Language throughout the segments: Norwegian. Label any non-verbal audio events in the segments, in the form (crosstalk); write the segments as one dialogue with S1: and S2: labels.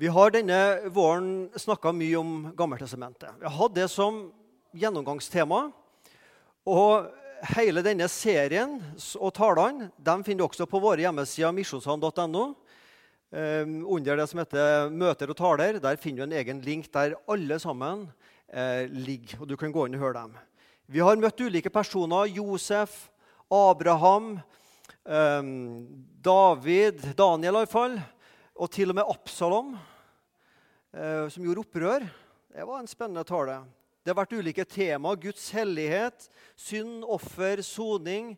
S1: Vi har denne våren snakka mye om Gammeltestamentet. Vi har hatt det som gjennomgangstema. Og hele denne serien og talene de finner du også på våre hjemmesider misjonssand.no. Um, under det som heter 'Møter og taler'. Der finner du en egen link der alle sammen eh, ligger. og Du kan gå inn og høre dem. Vi har møtt ulike personer. Josef, Abraham, eh, David, Daniel iallfall. Og til og med Absalom. Eh, som gjorde opprør. Det var en spennende tale. Det har vært ulike tema. Guds hellighet, synd, offer, soning.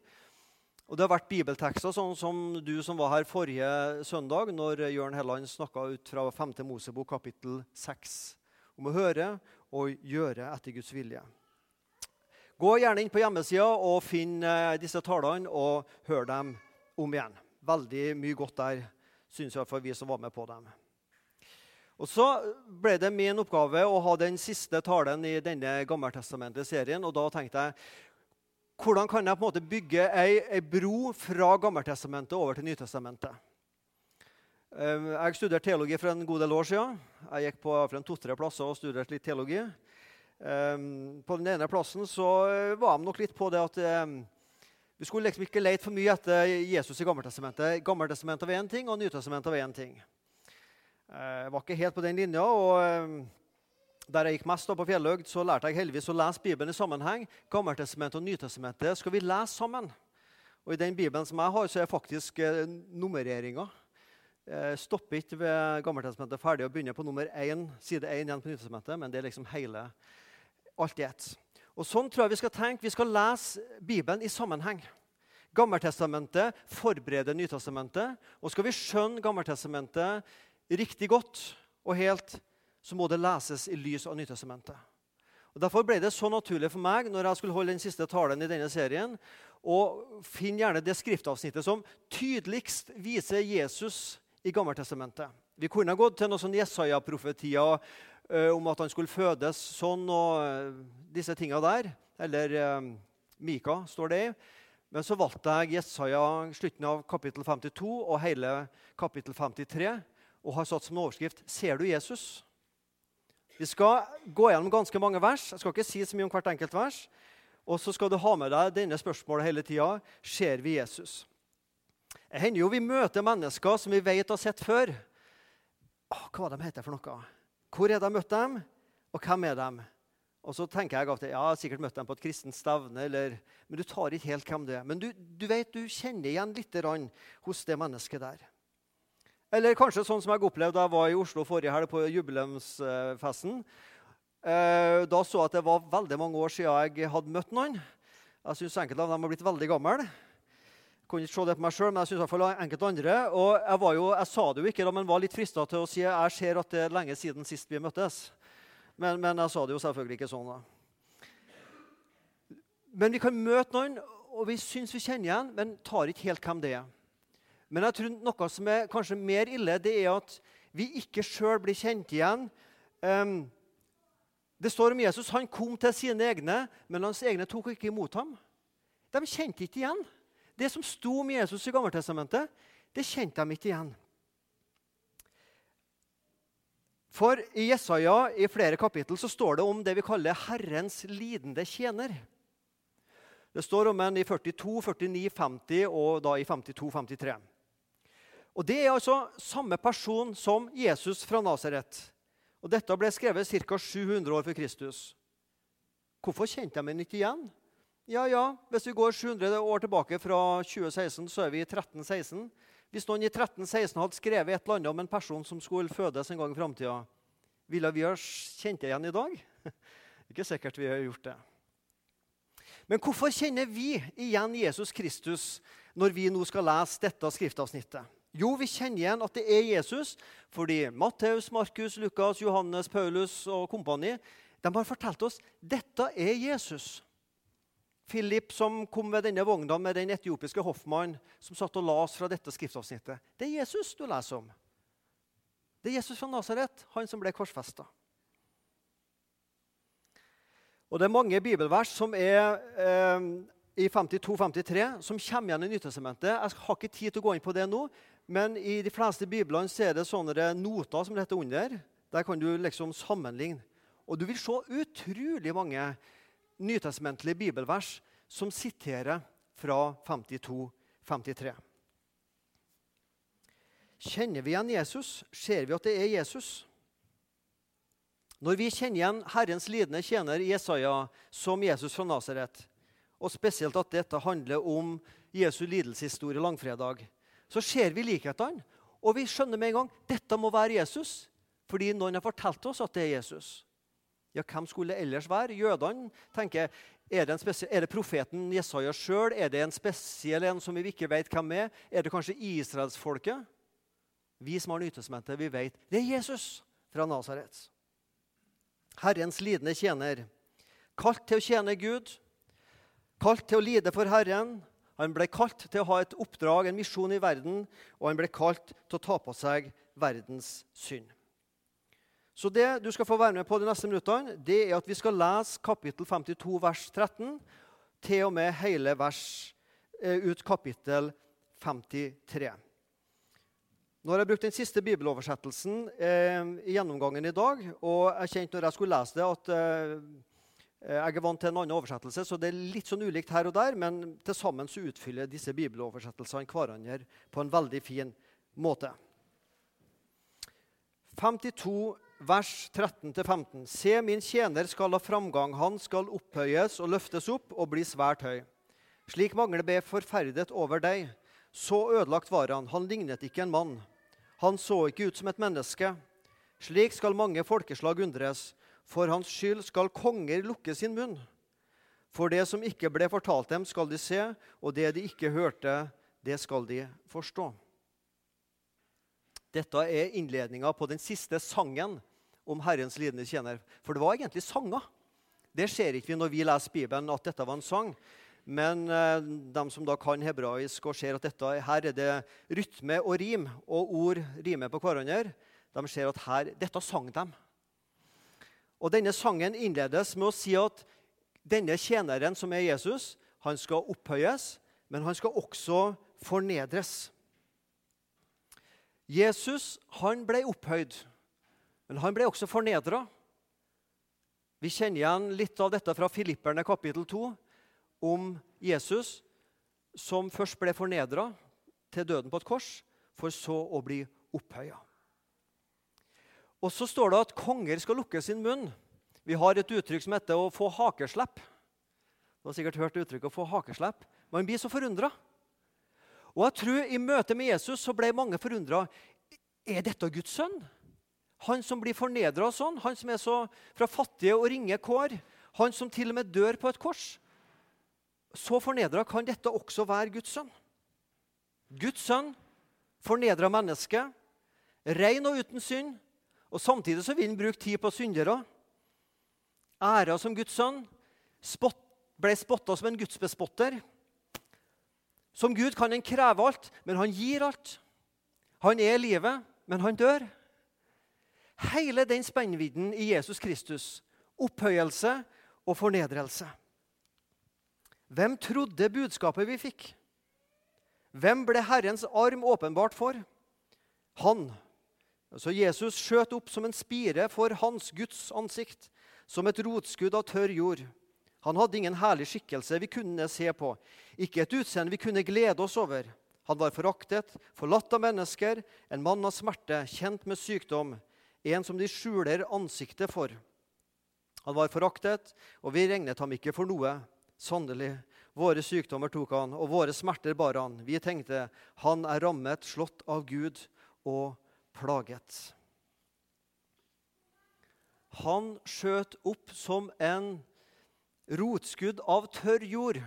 S1: Og det har vært bibeltekster, sånn som du som var her forrige søndag, når Jørn Helland snakka ut fra 5. Mosebok kapittel 6 om å høre og gjøre etter Guds vilje. Gå gjerne inn på hjemmesida og finn eh, disse talene og hør dem om igjen. Veldig mye godt der, syns iallfall vi som var med på dem. Og Så ble det min oppgave å ha den siste talen i denne Gammeltestamentet-serien. Og da tenkte jeg hvordan kan jeg på en måte bygge ei, ei bro fra Gammeltestamentet over til Nytestamentet? Ehm, jeg studerte teologi for en god del år siden. Jeg gikk på to-tre plasser og studerte litt teologi. Ehm, på den ene plassen så var de nok litt på det at ehm, vi skulle liksom ikke lete for mye etter Jesus i Gammeltestamentet. Gammeltestamentet var én ting, og Nytestamentet var én ting. Jeg var ikke helt på den linja. og eh, Der jeg gikk mest på Fjelløgd, så lærte jeg heldigvis å lese Bibelen i sammenheng. Gammeltestamentet og Nytestamentet skal vi lese sammen. Og I den Bibelen som jeg har, så er faktisk eh, nummereringa. Stopper ikke ved Gammeltestamentet ferdig og begynner på nummer 1, side 1 igjen på Nytestamentet, men det er liksom hele, alt i ett. Og Sånn tror jeg vi skal tenke. Vi skal lese Bibelen i sammenheng. Gammeltestamentet forbereder Nytestamentet. Og skal vi skjønne Gammeltestamentet riktig godt og helt, så må det leses i lys av Nytestamentet. Og Derfor ble det så naturlig for meg når jeg skulle holde den siste talen i denne serien, å finne gjerne det skriftavsnittet som tydeligst viser Jesus i Gammeltestamentet. Vi kunne gått til noen sånn Jesaja-profetier uh, om at han skulle fødes sånn og uh, disse tinga der. Eller uh, Mika, står det i. Men så valgte jeg Jesaja slutten av kapittel 52 og hele kapittel 53 og har satt som overskrift 'Ser du Jesus?' Vi skal gå gjennom ganske mange vers. Jeg skal ikke si så mye om hvert enkelt vers. Og så skal du ha med deg denne spørsmålet hele tida. Ser vi Jesus? Det hender jo vi møter mennesker som vi vet har sett før. Åh, hva de heter for noe? Hvor er de møtt dem, og hvem er de? Og så tenker jeg at jeg har sikkert møtt dem på et kristent stevne, eller, men du tar ikke helt hvem det er. Men du, du vet, du kjenner igjen litt hos det mennesket der. Eller kanskje sånn som jeg opplevde da jeg var i Oslo forrige helg på jubileumsfesten. Eh, da så jeg at det var veldig mange år siden jeg hadde møtt noen. Jeg syns enkelte av dem har blitt veldig gamle. Jeg kunne ikke se det på meg selv, men jeg synes i hvert fall enkelte andre. Og jeg, jo, jeg, sa det jo ikke, men var litt frista til å si jeg ser at det er lenge siden sist vi møttes. Men, men jeg sa det jo selvfølgelig ikke sånn. da. Men vi kan møte noen, og vi syns vi kjenner igjen, men tar ikke helt hvem det er. Men jeg tror noe som er kanskje mer ille, det er at vi ikke sjøl blir kjent igjen. Det står om Jesus han kom til sine egne, men hans egne tok ikke imot ham. De kjente ikke igjen. Det som sto om Jesus i Gammeltestamentet, det kjente de ikke igjen. For i Jesaja i flere kapittel så står det om det vi kaller Herrens lidende tjener. Det står om en i 42, 49, 50 og da i 52, 53. Og Det er altså samme person som Jesus fra Nasaret. Og Dette ble skrevet ca. 700 år før Kristus. Hvorfor kjente de ham ikke igjen? Ja, ja, Hvis vi går 700 år tilbake fra 2016, så er vi i 1316. Hvis noen i 1316 hadde skrevet et eller annet om en person som skulle fødes en gang i framtida, ville vi ha kjent det igjen i dag? (laughs) Ikke sikkert vi har gjort det. Men hvorfor kjenner vi igjen Jesus Kristus når vi nå skal lese dette skriftavsnittet? Jo, vi kjenner igjen at det er Jesus fordi Matteus, Markus, Lukas, Johannes, Paulus og kompani de har fortalt oss dette er Jesus. Philip som kom med denne vogna med den etiopiske hoffmannen som satt og las fra dette skriftavsnittet. Det er Jesus du leser om. Det er Jesus fra Nasaret, han som ble korsfesta. Og Det er mange bibelvers som er eh, i 52-53 som kommer igjen i Nytestementet. Jeg har ikke tid til å gå inn på det nå, Men i de fleste biblene så er det sånne noter som dette under. Der kan du liksom sammenligne. Og du vil se utrolig mange nytestamentlige bibelvers som siterer fra 52-53. Kjenner vi igjen Jesus, ser vi at det er Jesus. Når vi kjenner igjen Herrens lidende tjener Jesaja som Jesus fra Nasaret, og spesielt at dette handler om Jesu lidelseshistorie langfredag, så ser vi likhetene. Og vi skjønner med en gang dette må være Jesus, fordi noen har fortalt oss at det er Jesus. Ja, Hvem skulle det ellers være? Jødene tenker er det, er det profeten Jesaja sjøl? Er det en spesiell en som vi ikke vet hvem er? Er det kanskje israelsfolket? Vi som har nytelsesmente, vi vet det er Jesus fra Nasaret. Herrens lidende tjener. Kalt til å tjene Gud, kalt til å lide for Herren. Han ble kalt til å ha et oppdrag, en misjon i verden, og han ble kalt til å ta på seg verdens synd. Så det du skal få være med på de neste minuttene, det er at vi skal lese kapittel 52, vers 13, til og med hele vers eh, ut kapittel 53. Nå har jeg brukt den siste bibeloversettelsen eh, i gjennomgangen i dag. Og jeg kjente når jeg skulle lese det, at eh, jeg er vant til en annen oversettelse, så det er litt sånn ulikt her og der, men til sammen så utfyller disse bibeloversettelsene hverandre på en veldig fin måte. 52 vers 13-15. Se, min tjener skal ha framgang, han skal opphøyes og løftes opp og bli svært høy. Slik mangler ble forferdet over deg. Så ødelagt var han, han lignet ikke en mann. Han så ikke ut som et menneske. Slik skal mange folkeslag undres. For hans skyld skal konger lukke sin munn. For det som ikke ble fortalt dem, skal de se, og det de ikke hørte, det skal de forstå. Dette er innledninga på den siste sangen om Herrens lidende tjener. For det var egentlig sanger. Det ser ikke vi når vi leser Bibelen, at dette var en sang. Men eh, de som da kan hebraisk og ser at dette, her er det rytme og rim, og ord rimer på hverandre, de ser at her, dette sang de. Og Denne sangen innledes med å si at denne tjeneren, som er Jesus, han skal opphøyes, men han skal også fornedres. Jesus han ble opphøyd, men han ble også fornedra. Vi kjenner igjen litt av dette fra Filipperne kapittel 2 om Jesus som først ble fornedra til døden på et kors, for så å bli opphøya. Og så står det at konger skal lukke sin munn. Vi har et uttrykk som heter 'å få hakeslepp'. Du har sikkert hørt uttrykket 'å få hakeslepp'. Man blir så forundra. Og jeg tror i møte med Jesus så ble mange forundra. Er dette Guds sønn? Han som blir fornedra sånn, han som er så fra fattige og ringe kår, han som til og med dør på et kors så fornedra kan dette også være Guds sønn. Guds sønn, fornedra menneske, ren og uten synd. Og Samtidig så vil han bruke tid på syndere. Æra som Guds sønn. Spott, ble spotta som en gudsbespotter. Som Gud kan han kreve alt, men han gir alt. Han er livet, men han dør. Hele den spennvidden i Jesus Kristus. Opphøyelse og fornedrelse. Hvem trodde budskapet vi fikk? Hvem ble Herrens arm åpenbart for? Han. Så Jesus skjøt opp som en spire for hans Guds ansikt, som et rotskudd av tørr jord. Han hadde ingen herlig skikkelse vi kunne se på, ikke et utseende vi kunne glede oss over. Han var foraktet, forlatt av mennesker, en mann av smerte, kjent med sykdom, en som de skjuler ansiktet for. Han var foraktet, og vi regnet ham ikke for noe. Sannelig, våre sykdommer tok han, og våre smerter bar han. Vi tenkte, han er rammet, slått av Gud og plaget. Han skjøt opp som en rotskudd av tørr jord.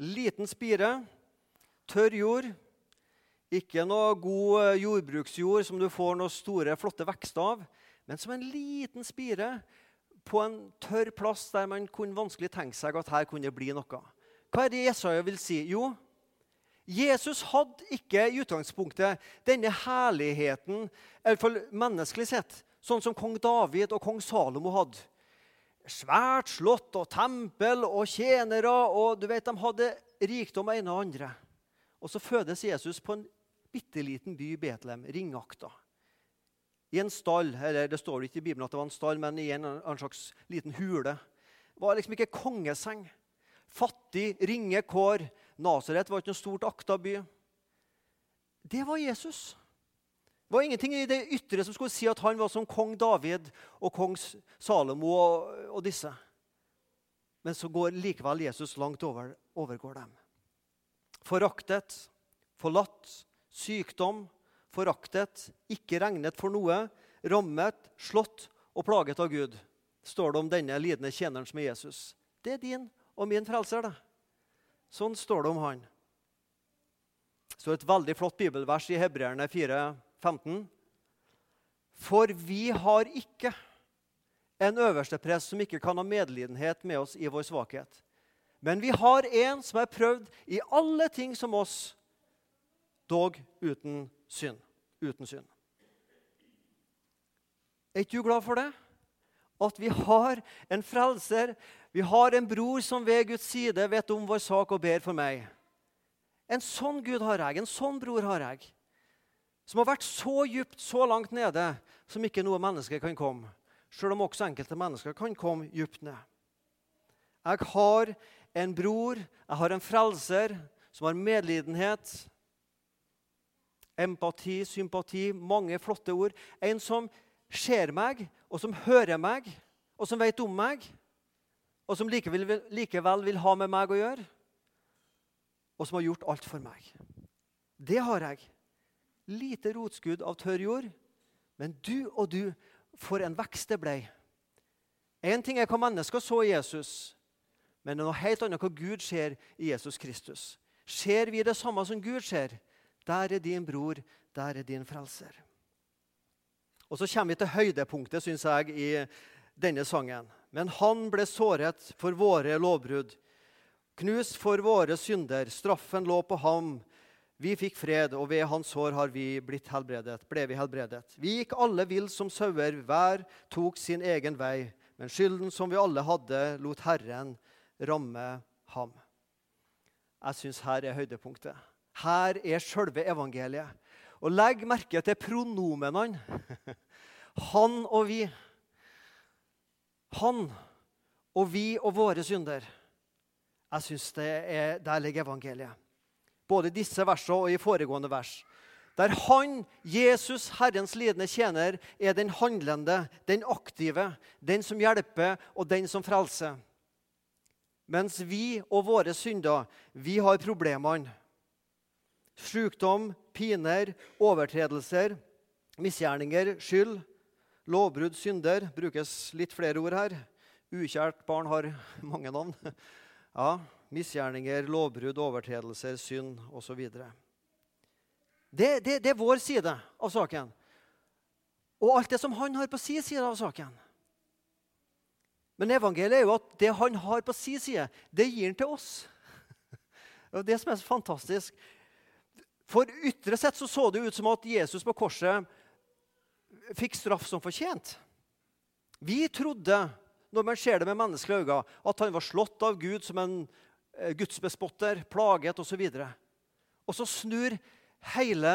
S1: Liten spire, tørr jord. Ikke noe god eh, jordbruksjord som du får noen store, flotte vekster av, men som en liten spire på en tørr plass der man kunne vanskelig tenke seg at her kunne det bli noe. Hva er det Jesaja vil si? Jo, Jesus hadde ikke i utgangspunktet denne herligheten, i hvert fall menneskelig sett, sånn som kong David og kong Salomo hadde. Svært slott og tempel og tjenere, og du vet, de hadde rikdom av ene og andre. Og så fødes Jesus på en bitte liten by, Betlehem, ringakta. I en stall, eller Det står ikke i Bibelen at det var en stall, men i en, en slags liten hule. Det var liksom ikke kongeseng. Fattig, ringe kår. Nasaret var ikke noe stort akta by. Det var Jesus. Det var ingenting i det ytre som skulle si at han var som kong David og kong Salomo og, og disse. Men så går likevel Jesus langt over, overgår dem. Foraktet, forlatt, sykdom, foraktet, ikke regnet for noe, rammet, slått og plaget av Gud, står det om denne lidende tjeneren som er Jesus. Det er din og min frelser, det. Sånn står det om han. Så et veldig flott bibelvers i Hebreerne 4, 15. For vi har ikke en øversteprest som ikke kan ha medlidenhet med oss i vår svakhet. Men vi har en som er prøvd i alle ting som oss, dog uten synd. Uten synd. Er ikke du glad for det? At vi har en frelser, vi har en bror som ved Guds side vet om vår sak og ber for meg. En sånn Gud har jeg, en sånn bror har jeg. Som har vært så djupt, så langt nede, som ikke noe menneske kan komme. Sjøl om også enkelte mennesker kan komme djupt ned. Jeg har en bror, jeg har en frelser, som har medlidenhet, empati, sympati, mange flotte ord. En som ser meg, og som hører meg, og som vet om meg, og som likevel, likevel vil ha med meg å gjøre, og som har gjort alt for meg. Det har jeg. Lite rotskudd av tørr jord, men du og du for en vekst det ble. Én ting er hva mennesker så i Jesus, men det er noe helt annet hva Gud ser i Jesus Kristus. Ser vi det samme som Gud ser, der er din bror, der er din frelser. Og Så kommer vi til høydepunktet synes jeg, i denne sangen. Men han ble såret for våre lovbrudd, knust for våre synder. Straffen lå på ham, vi fikk fred, og ved hans sår har vi blitt helbredet, ble vi helbredet. Vi gikk alle vill som sauer, hver tok sin egen vei. Men skylden som vi alle hadde, lot Herren ramme ham. Jeg syns her er høydepunktet. Her er sjølve evangeliet. Og legg merke til pronomenene. (laughs) Han og vi. Han og vi og våre synder. Jeg syns der ligger evangeliet både i disse versene og i foregående vers. Der han, Jesus, Herrens lidende tjener, er den handlende, den aktive, den som hjelper, og den som frelser. Mens vi og våre synder, vi har problemene. Sykdom, piner, overtredelser, misgjerninger, skyld, lovbrudd, synder. Brukes litt flere ord her. Ukjært barn har (laughs) mange navn. Ja, misgjerninger, lovbrudd, overtredelser, synd osv. Det, det, det er vår side av saken. Og alt det som han har på sin side av saken. Men evangeliet er jo at det han har på sin side, det gir han til oss. (laughs) Det er det som er så fantastisk. For ytre sett så, så det ut som at Jesus på korset fikk straff som fortjent. Vi trodde, når man ser det med menneskelige øyne, at han var slått av Gud som en Eh, gudsbespotter, plaget osv. Og, og så snur hele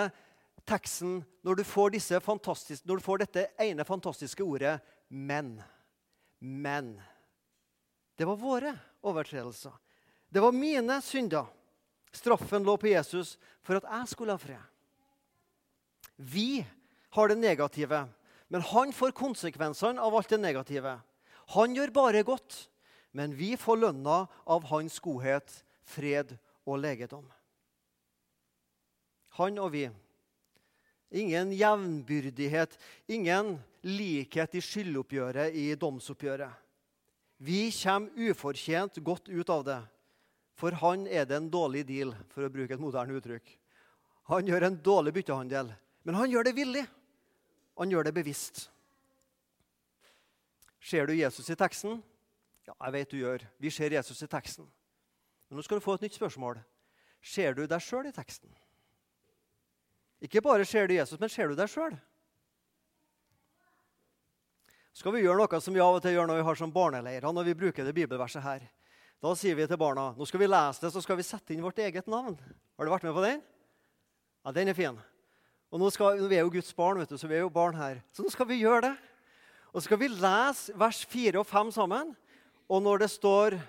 S1: teksten når du, får når du får dette ene fantastiske ordet 'men'. Men. Det var våre overtredelser. Det var mine synder. Straffen lå på Jesus for at jeg skulle ha fred. Vi har det negative, men han får konsekvensene av alt det negative. Han gjør bare godt men vi får lønna av hans godhet, fred og legedom. Han og vi. Ingen jevnbyrdighet, ingen likhet i skyldoppgjøret i domsoppgjøret. Vi kommer ufortjent godt ut av det. For han er det en dårlig deal, for å bruke et moderne uttrykk. Han gjør en dårlig byttehandel, men han gjør det villig. Han gjør det bevisst. Ser du Jesus i teksten? Ja, jeg vet du gjør. Vi ser Jesus i teksten. Men nå skal du få et nytt spørsmål. Ser du deg sjøl i teksten? Ikke bare ser du Jesus, men ser du deg sjøl? skal vi gjøre noe som vi av og til gjør når vi har sånn barneleirer, når vi bruker det bibelverset her. Da sier vi til barna nå skal vi lese det, så skal vi sette inn vårt eget navn. Har du vært med på den? Ja, Den er fin. Og nå skal, Vi er jo Guds barn, vet du, så vi er jo barn her. Så nå skal vi gjøre det. Og så skal vi lese vers 4 og 5 sammen. Og når det står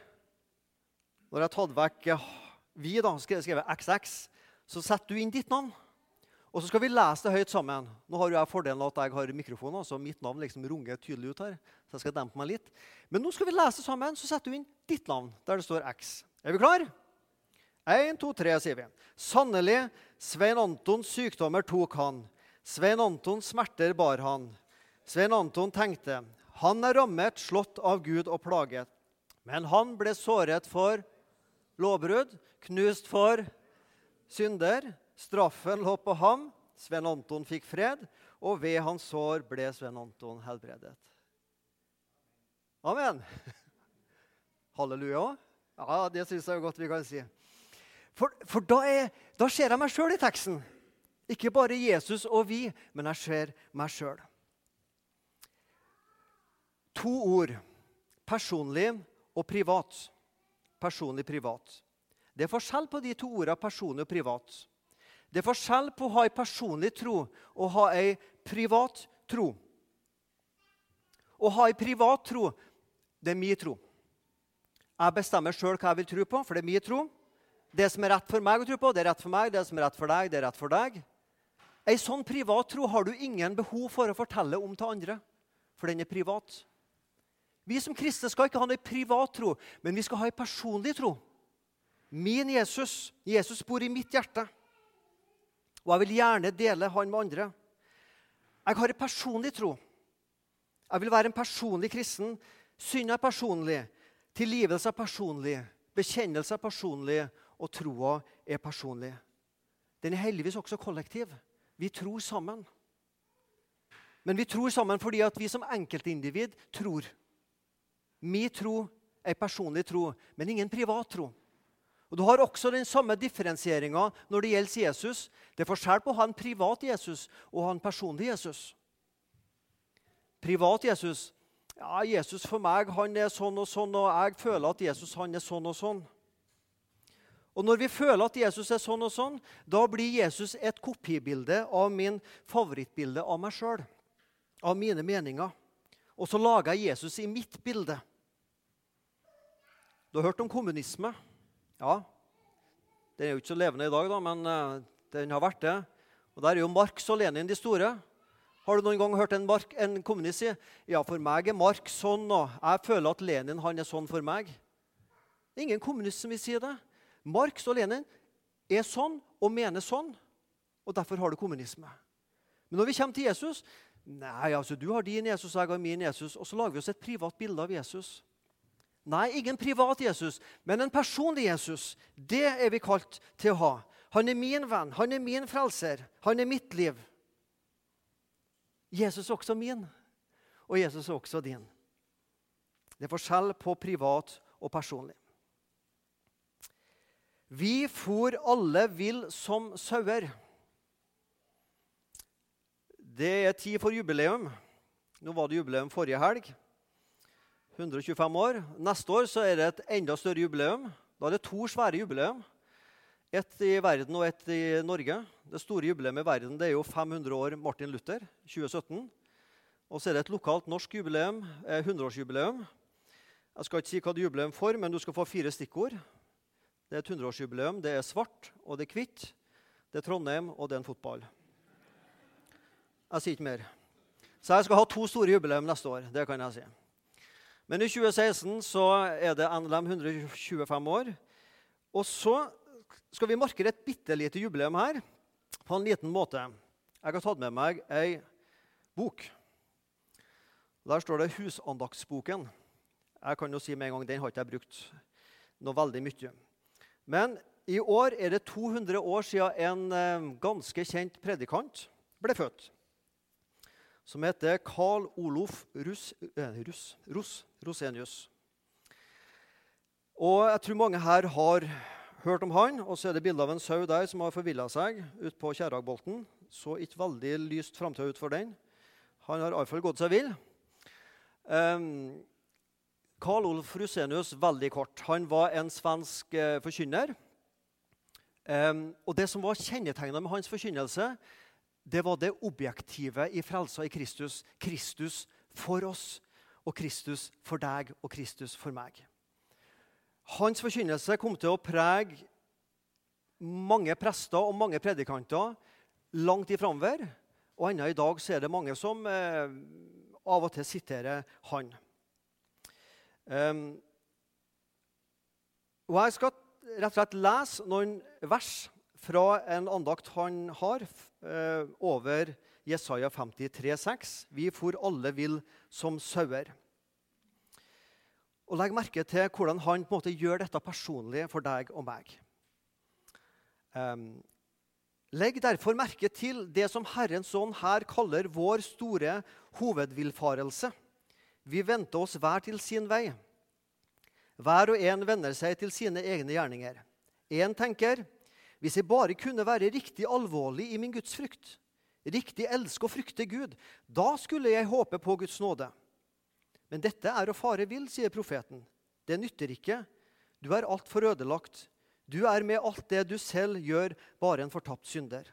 S1: Når jeg har tatt vekk vi, da, skrevet XX, så setter du inn ditt navn. Og så skal vi lese det høyt sammen. Nå har jo jeg fordelen at jeg har mikrofon, så mitt navn liksom runger tydelig ut her. Så jeg skal dempe meg litt. Men nå skal vi lese det sammen, så setter du inn ditt navn der det står X. Er vi klar? Én, to, tre, sier vi. Sannelig, Svein Antons sykdommer tok han. Svein Antons smerter bar han. Svein Anton tenkte, han er rammet, slått av Gud og plaget. Men han ble såret for lovbrudd, knust for synder. Straffen lå på ham. Svein Anton fikk fred, og ved hans sår ble Svein Anton helbredet. Amen. (laughs) Halleluja. Ja, det syns jeg godt vi kan si. For, for da, er, da, ser jeg meg sjøl i teksten. Ikke bare Jesus og vi, men jeg ser meg sjøl. To ord. Personlig og privat. Personlig privat. Det er forskjell på de to ordene personlig og privat. Det er forskjell på å ha ei personlig tro og ha ei privat tro. Å ha ei privat tro, det er min tro. Jeg bestemmer sjøl hva jeg vil tro på, for det er min tro. Det som er rett for meg å tro på, det er rett for meg. Det som er rett for deg, det er rett for deg. Ei sånn privat tro har du ingen behov for å fortelle om til andre, for den er privat. Vi som kristne skal ikke ha en privat tro, men vi skal ha en personlig tro. Min Jesus. Jesus bor i mitt hjerte. Og jeg vil gjerne dele han med andre. Jeg har en personlig tro. Jeg vil være en personlig kristen. Synd er personlig. Tilgivelse er personlig. Bekjennelse er personlig og troa er personlig. Den er heldigvis også kollektiv. Vi tror sammen. Men vi tror sammen fordi at vi som enkeltindivid tror. Min tro er personlig tro, men ingen privat tro. Og Du har også den samme differensieringa når det gjelder Jesus. Det er forskjell på å ha en privat Jesus og ha en personlig Jesus. Privat Jesus ja, Jesus for meg han er sånn og sånn, og jeg føler at Jesus han er sånn og sånn. Og Når vi føler at Jesus er sånn og sånn, da blir Jesus et kopibilde av min favorittbilde av meg sjøl. Av mine meninger. Og så lager jeg Jesus i mitt bilde. Du har hørt om kommunisme? Ja. Den er jo ikke så levende i dag, da, men uh, den har vært det. Og Der er jo Marx og Lenin de store. Har du noen gang hørt en, Mark, en kommunist si ja, for meg er Marx sånn, og jeg føler at Lenin han er sånn for meg? Ingen kommunist som vil si det. Marx og Lenin er sånn og mener sånn, og derfor har du kommunisme. Men når vi kommer til Jesus Nei, altså, du har din Jesus, jeg har min Jesus. Og så lager vi oss et privat bilde av Jesus. Nei, ingen privat Jesus, men en personlig Jesus. Det er vi kalt til å ha. Han er min venn, han er min frelser, han er mitt liv. Jesus er også min, og Jesus er også din. Det er forskjell på privat og personlig. Vi for alle vill som sauer. Det er tid for jubileum. Nå var det jubileum forrige helg. 125 år. Neste år så er det et enda større jubileum. Da er det to svære jubileum. Ett i verden og ett i Norge. Det store jubileet i verden det er jo 500 år Martin Luther, 2017. Og så er det et lokalt norsk jubileum, 100-årsjubileum. Jeg skal ikke si hva det er jubileum for, men du skal få fire stikkord. Det er et 100-årsjubileum. Det er svart, og det er hvitt. Det er Trondheim, og det er en fotball. Jeg sier ikke mer. Så jeg skal ha to store jubileum neste år. Det kan jeg si. Men i 2016 så er det NLM 125 år. Og så skal vi markere et bitte lite jubileum her på en liten måte. Jeg har tatt med meg ei bok. Der står det 'Husandaktsboken'. Jeg kan jo si med en gang, Den har ikke jeg brukt noe veldig mye. Men i år er det 200 år siden en eh, ganske kjent predikant ble født. Som heter Carl Olof Rus, eh, Rus, Ros, Rosenius. Og jeg tror mange her har hørt om han. Og så er det bilde av en sau der som har forvilla seg ut på Kjeragbolten. Så ikke veldig lyst framtid ut for den. Han har iallfall gått seg vill. Um, Karl Olf Rusenius veldig kort. Han var en svensk eh, forkynner. Um, og Det som var kjennetegnet med hans forkynnelse, det var det objektive i frelsa i Kristus. Kristus for oss, og Kristus for deg og Kristus for meg. Hans forkynnelse kom til å prege mange prester og mange predikanter langt i framover. Og ennå i dag er det mange som eh, av og til siterer han. Um, og Jeg skal rett og slett lese noen vers fra en andakt han har uh, over Jesaja 53, 6. Vi for alle vil som sauer. Og Legg merke til hvordan han på en måte gjør dette personlig for deg og meg. Um, Legg derfor merke til det som Herrens ånd her kaller vår store hovedvillfarelse. Vi venter oss hver til sin vei. Hver og en vender seg til sine egne gjerninger. En tenker hvis jeg bare kunne være riktig alvorlig i min gudsfrykt, riktig elske og frykte Gud, da skulle jeg håpe på Guds nåde. Men dette er å fare vill, sier profeten. Det nytter ikke. Du er altfor ødelagt. Du er med alt det du selv gjør, bare en fortapt synder.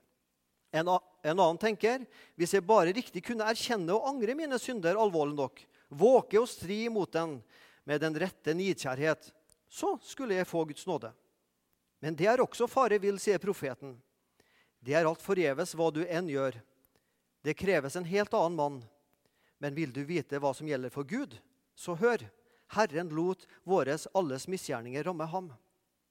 S1: En, en, annen tenker hvis jeg bare riktig kunne erkjenne og angre mine synder alvorlig nok, våke og stri mot den med den rette nidkjærhet, så skulle jeg få Guds nåde. Men det er også fare vill, sier profeten. Det er alt forgjeves hva du enn gjør. Det kreves en helt annen mann. Men vil du vite hva som gjelder for Gud, så hør. Herren lot våres alles misgjerninger ramme ham.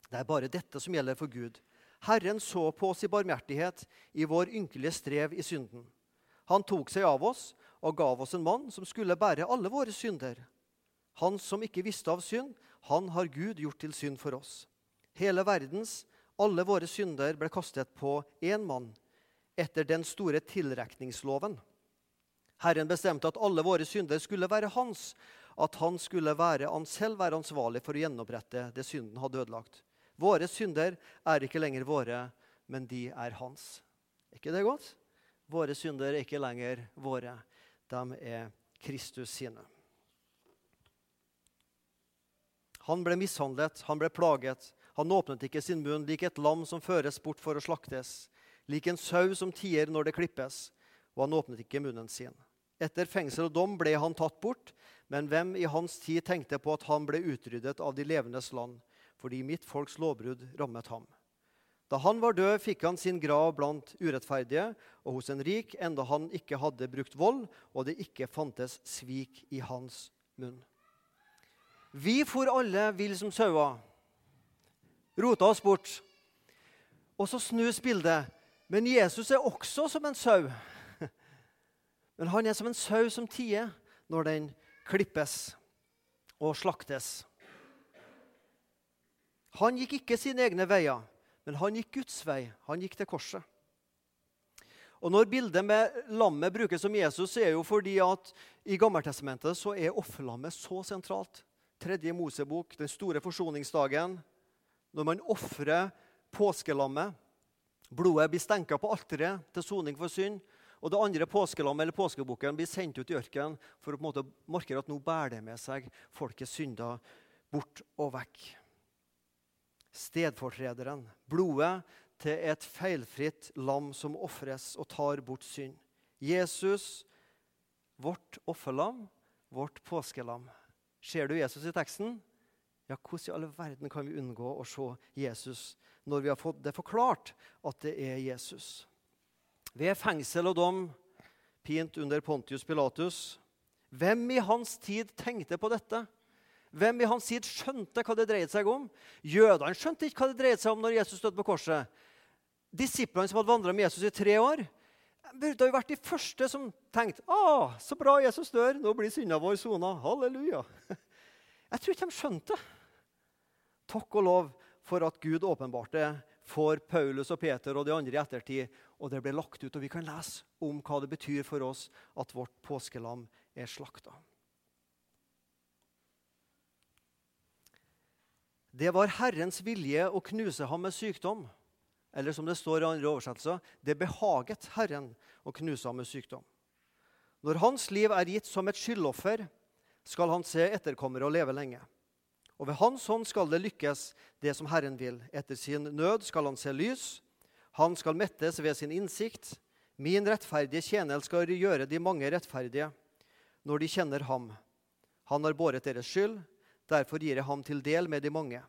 S1: Det er bare dette som gjelder for Gud. Herren så på oss i barmhjertighet i vår ynkelige strev i synden. Han tok seg av oss og gav oss en mann som skulle bære alle våre synder. Han som ikke visste av synd, han har Gud gjort til synd for oss. Hele verdens, alle våre synder ble kastet på én mann etter den store tilrekningsloven. Herren bestemte at alle våre synder skulle være hans, at han skulle være, han selv være ansvarlig for å gjenopprette det synden hadde ødelagt. Våre synder er ikke lenger våre, men de er hans. Er ikke det godt? Våre synder er ikke lenger våre. De er Kristus sine. Han ble mishandlet, han ble plaget. Han åpnet ikke sin munn lik et lam som føres bort for å slaktes, lik en sau som tier når det klippes, og han åpnet ikke munnen sin. Etter fengsel og dom ble han tatt bort, men hvem i hans tid tenkte på at han ble utryddet av de levendes land, fordi mitt folks lovbrudd rammet ham? Da han var død, fikk han sin grav blant urettferdige og hos en rik, enda han ikke hadde brukt vold, og det ikke fantes svik i hans munn. Vi for alle vill som sauer. Rota oss bort. Og så snus bildet. Men Jesus er også som en sau. (laughs) Men han er som en sau som tier når den klippes og slaktes. Han gikk ikke sine egne veier, men han gikk Guds vei. Han gikk til korset. Og Når bildet med lammet brukes som Jesus, så er det jo fordi at i Gammeltestamentet så er offerlammet så sentralt tredje Mosebok, den store forsoningsdagen, når man ofrer påskelammet. Blodet blir stenka på alteret til soning for synd. Og det andre påskelammet eller påskebukken blir sendt ut i ørkenen for å på en måte markere at nå bærer det med seg folkets synder bort og vekk. Stedfortrederen. Blodet til et feilfritt lam som ofres og tar bort synd. Jesus, vårt offerlam, vårt påskelam. Ser du Jesus i teksten? Ja, hvordan i all verden kan vi unngå å se Jesus når vi har fått det forklart at det er Jesus? Ved fengsel og dom, pint under Pontius Pilatus. Hvem i hans tid tenkte på dette? Hvem i hans tid skjønte hva det dreide seg om? Jødene skjønte ikke hva det dreide seg om når Jesus døde på korset. Disiplene som hadde vandra med Jesus i tre år, burde jo vært de første som tenkte ah, så bra Jesus dør, nå blir synda vår sona. Halleluja. Jeg tror ikke de skjønte. Takk og lov for at Gud åpenbarte for Paulus og Peter og de andre i ettertid, og det ble lagt ut. Og vi kan lese om hva det betyr for oss at vårt påskelam er slakta. Det var Herrens vilje å knuse ham med sykdom. Eller som det står i andre oversettelser, det behaget Herren å knuse ham med sykdom. Når hans liv er gitt som et skyldoffer, skal han se etterkommere og leve lenge. Og ved Hans hånd skal det lykkes, det som Herren vil. Etter sin nød skal han se lys. Han skal mettes ved sin innsikt. Min rettferdige tjener skal gjøre de mange rettferdige når de kjenner ham. Han har båret deres skyld, derfor gir jeg ham til del med de mange.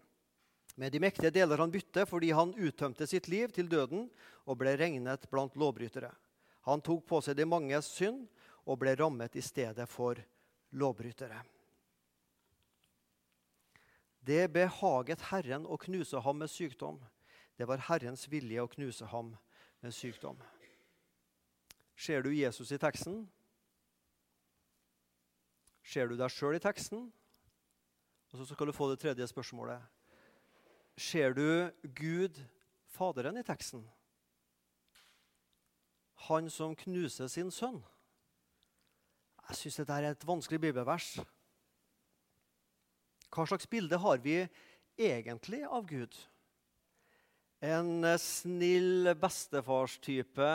S1: Med de mektige deler han bytte fordi han uttømte sitt liv til døden og ble regnet blant lovbrytere. Han tok på seg de manges synd og ble rammet i stedet for lovbrytere. Det behaget Herren å knuse ham med sykdom. Det var Herrens vilje å knuse ham med sykdom. Ser du Jesus i teksten? Ser du deg sjøl i teksten? Og så skal du få det tredje spørsmålet. Ser du Gud, Faderen, i teksten? Han som knuser sin sønn. Jeg syns dette er et vanskelig bibelvers. Hva slags bilde har vi egentlig av Gud? En snill bestefarstype,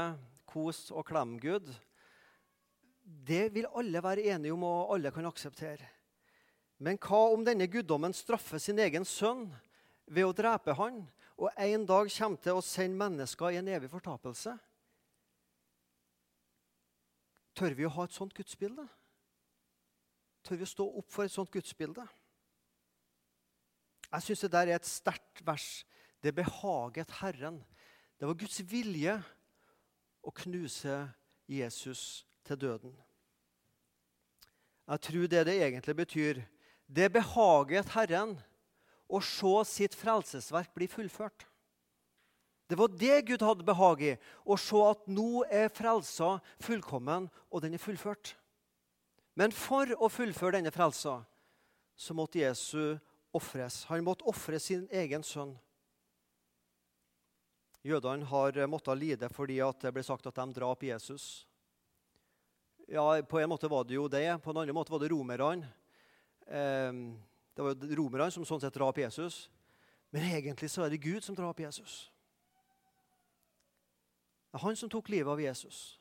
S1: kos og klem-Gud. Det vil alle være enige om, og alle kan akseptere. Men hva om denne guddommen straffer sin egen sønn ved å drepe han, og en dag kommer til å sende mennesker i en evig fortapelse? Tør vi å ha et sånt gudsbilde? Tør vi å stå opp for et sånt gudsbilde? Jeg syns det der er et sterkt vers. Det behaget Herren. Det var Guds vilje å knuse Jesus til døden. Jeg tror det det egentlig betyr, det behaget Herren å se sitt frelsesverk bli fullført. Det var det Gud hadde behag i, å se at nå er frelsa fullkommen, og den er fullført. Men for å fullføre denne frelsa så måtte Jesu ofres. Han måtte ofre sin egen sønn. Jødene har måttet lide fordi det ble sagt at de drap Jesus. Ja, På en måte var det jo det. På en annen måte var det romerne. Ehm, det var romerne som sånn sett drap Jesus. Men egentlig så er det Gud som drap Jesus. Det er han som tok livet av Jesus.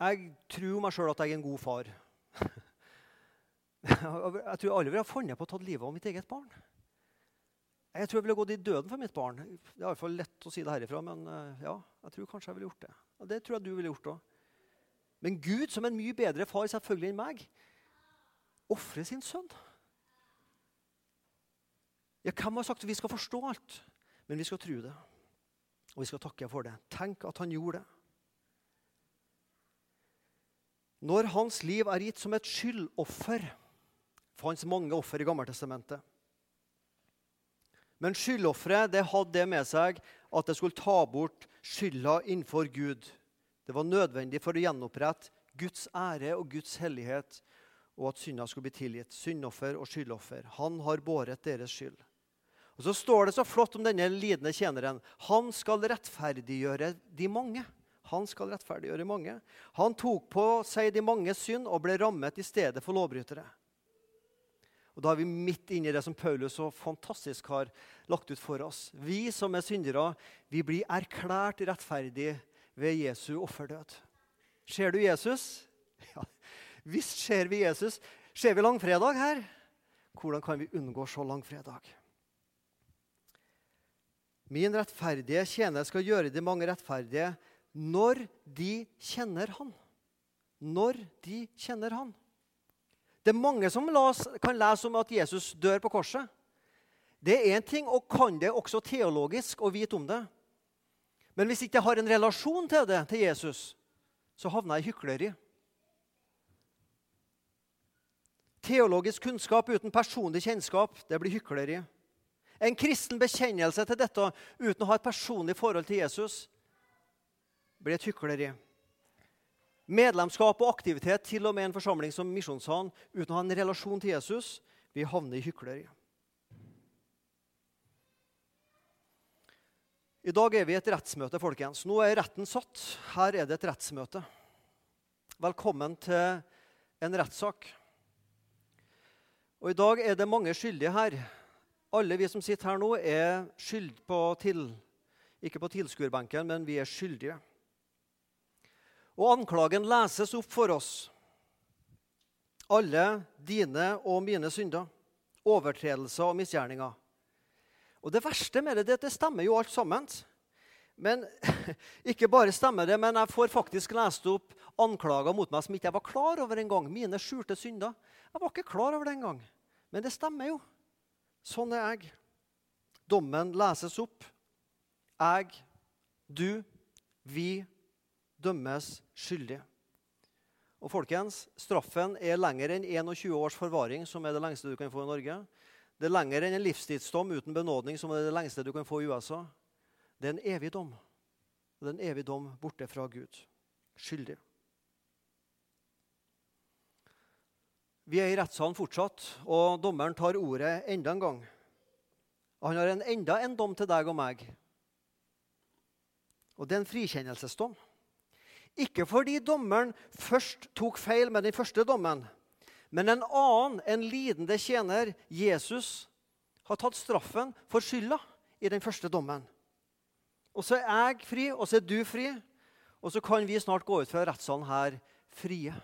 S1: Jeg tror meg sjøl at jeg er en god far. (laughs) Jeg tror aldri ville ha funnet på å ta livet av mitt eget barn. Jeg tror jeg ville gått i døden for mitt barn. Det er iallfall lett å si det herifra, men eh, ja, jeg tror kanskje jeg ville gjort det. Og det tror jeg du ville gjort òg. Men Gud, som en mye bedre far selvfølgelig enn meg, ofrer sin sønn. Ja, Hvem har sagt at vi skal forstå alt? Men vi skal tro det. Og vi skal takke for det. Tenk at han gjorde det. Når hans liv er gitt som et skyldoffer fantes mange offer i Gammeltestamentet. Men skyldofferet hadde det med seg at det skulle ta bort skylda innenfor Gud. Det var nødvendig for å gjenopprette Guds ære og Guds hellighet, og at synda skulle bli tilgitt. Syndoffer og skyldoffer. Han har båret deres skyld. Og Så står det så flott om denne lidende tjeneren. Han skal rettferdiggjøre de mange. Han skal rettferdiggjøre mange. Han tok på seg de mange synd og ble rammet i stedet for lovbrytere. Og Da er vi midt inne i det som Paulus så fantastisk har lagt ut for oss. Vi som er syndere, vi blir erklært rettferdige ved Jesu offerdød. Ser du Jesus? (laughs) Ja, visst ser vi Jesus. Ser vi langfredag her? Hvordan kan vi unngå så langfredag? Min rettferdige tjener skal gjøre de mange rettferdige når de kjenner Han. Når de kjenner Han. Det er mange som kan lese om at Jesus dør på korset. Det er én ting, og kan det også teologisk å vite om det. Men hvis ikke jeg har en relasjon til det, til Jesus, så havner jeg i hykleri. Teologisk kunnskap uten personlig kjennskap det blir hykleri. En kristen bekjennelse til dette uten å ha et personlig forhold til Jesus blir et hykleri. Medlemskap og aktivitet til og med en forsamling som Misjonssalen uten å ha en relasjon til Jesus, vi havner i hykleri. I dag er vi i et rettsmøte, folkens. Nå er retten satt. Her er det et rettsmøte. Velkommen til en rettssak. Og I dag er det mange skyldige her. Alle vi som sitter her nå, er skyld på til, ikke på tilskuerbenken, men vi er skyldige. Og anklagen leses opp for oss. alle dine og mine synder, overtredelser og misgjerninger. Og Det verste med det, det, det stemmer jo alt sammen. Men (laughs) ikke bare stemmer det, men jeg får faktisk lest opp anklager mot meg som ikke jeg var klar over engang. Mine skjulte synder. Jeg var ikke klar over det engang. Men det stemmer jo. Sånn er jeg. Dommen leses opp. Jeg, du, vi dømmes skyldige. Og folkens, Straffen er lenger enn 21 års forvaring, som er det lengste du kan få i Norge. Det er lenger enn en livstidsdom uten benådning, som er det lengste du kan få i USA. Det er en evig dom. Det er en evig dom borte fra Gud. Skyldig. Vi er i rettssalen fortsatt, og dommeren tar ordet enda en gang. Og han har en, enda en dom til deg og meg. Og det er en frikjennelsesdom. Ikke fordi dommeren først tok feil med den første dommen, men en annen, en lidende tjener, Jesus, har tatt straffen for skylda i den første dommen. Og så er jeg fri, og så er du fri, og så kan vi snart gå ut fra rettssalen her frie.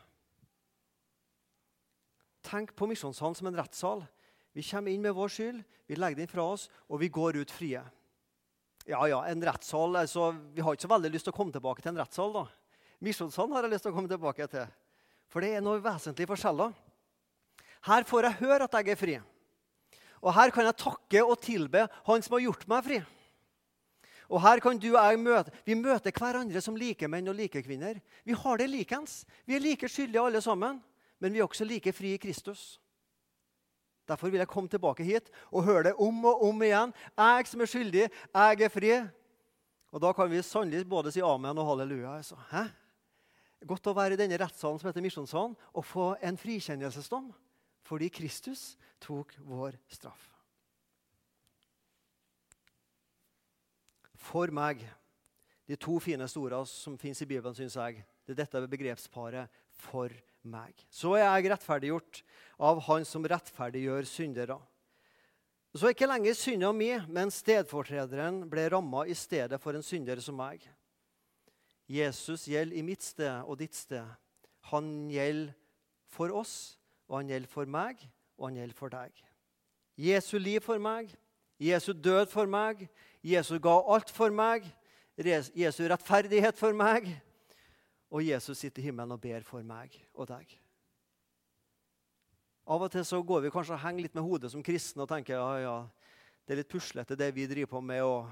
S1: Tenk på misjonssalen som en rettssal. Vi kommer inn med vår skyld, vi legger den fra oss, og vi går ut frie. Ja, ja, en rettssal, altså, Vi har ikke så veldig lyst til å komme tilbake til en rettssal. da. Misjonssalen har jeg lyst til å komme tilbake til. For det er noe vesentlig forskjeller. Her får jeg høre at jeg er fri. Og her kan jeg takke og tilbe Han som har gjort meg fri. Og her kan du og jeg møte, Vi møter hverandre som likemenn og likekvinner. Vi har det likens. Vi er like skyldige alle sammen, men vi er også like fri i Kristus. Derfor vil jeg komme tilbake hit og høre det om og om igjen. Jeg som er skyldig, jeg er fri. Og da kan vi sannelig både si amen og halleluja. Altså. Godt å være i denne rettssalen som heter Misjonssalen, og få en frikjennelsesdom fordi Kristus tok vår straff. For meg, de to fineste ordene som fins i Bibelen, syns jeg, det er dette begrepsparet 'for meg'. Så er jeg rettferdiggjort av Han som rettferdiggjør syndere. Så er ikke lenger synda mi, men stedfortrederen ble ramma i stedet for en synder som meg. Jesus gjelder i mitt sted og ditt sted. Han gjelder for oss, og han gjelder for meg, og han gjelder for deg. Jesu liv for meg, Jesu død for meg, Jesu ga alt for meg, Jesu rettferdighet for meg, og Jesus sitter i himmelen og ber for meg og deg. Av og til så går vi kanskje og henger litt med hodet som kristne og tenker ja, ja, det er litt puslete, det vi driver på med. og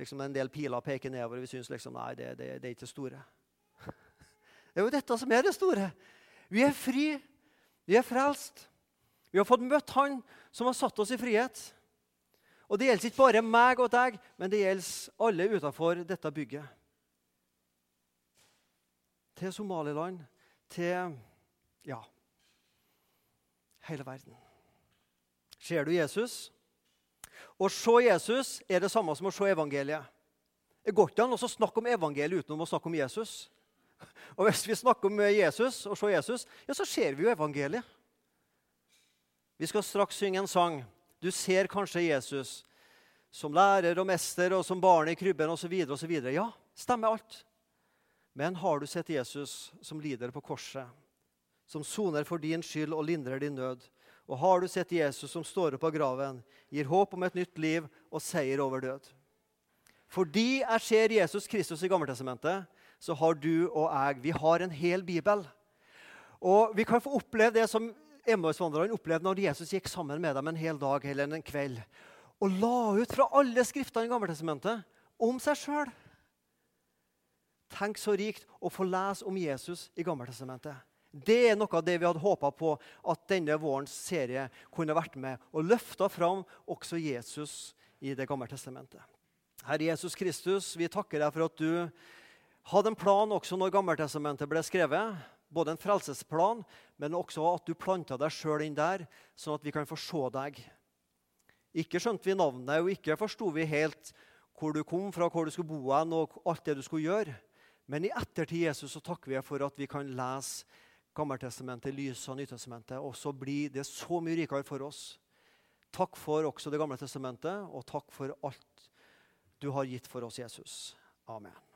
S1: liksom En del piler peker nedover, vi syns liksom, nei, det, det, det er ikke det store. (laughs) Det er jo dette som er det store. Vi er fri. Vi er frelst. Vi har fått møtt Han som har satt oss i frihet. Og det gjelder ikke bare meg og deg, men det gjelder alle utenfor dette bygget. Til Somaliland, til ja, hele verden. Ser du Jesus? Å se Jesus er det samme som å se evangeliet. Det går ikke an å snakke om evangeliet utenom å snakke om Jesus. Og Hvis vi snakker om Jesus og ser Jesus, ja, så ser vi jo evangeliet. Vi skal straks synge en sang. Du ser kanskje Jesus som lærer og mester og som barn i krybben osv. Ja, stemmer alt. Men har du sett Jesus som lider på korset, som soner for din skyld og lindrer din nød? Og har du sett Jesus som står opp av graven, gir håp om et nytt liv og seier over død? Fordi jeg ser Jesus Kristus i Gammeltestamentet, så har du og jeg vi har en hel bibel. Og vi kan få oppleve det som Emmausvandrerne opplevde når Jesus gikk sammen med dem en hel dag eller en kveld og la ut fra alle skriftene i Gammeltestamentet om seg sjøl. Tenk så rikt å få lese om Jesus i Gammeltestamentet. Det er noe av det vi hadde håpa på at denne vårens serie kunne vært med og løfta fram også Jesus i Det gamle testamentet. Herre Jesus Kristus, vi takker deg for at du hadde en plan også når Gammeltestamentet ble skrevet. Både en frelsesplan, men også at du planta deg sjøl inn der, sånn at vi kan få se deg. Ikke skjønte vi navnet, og ikke forsto vi helt hvor du kom fra, hvor du skulle bo hen, og alt det du skulle gjøre. Men i ettertid Jesus, så takker vi for at vi kan lese Gammeltestamentet, lyset og Nytestamentet, og så blir det så mye rikere for oss. Takk for også Det gamle testamentet, og takk for alt du har gitt for oss, Jesus. Amen.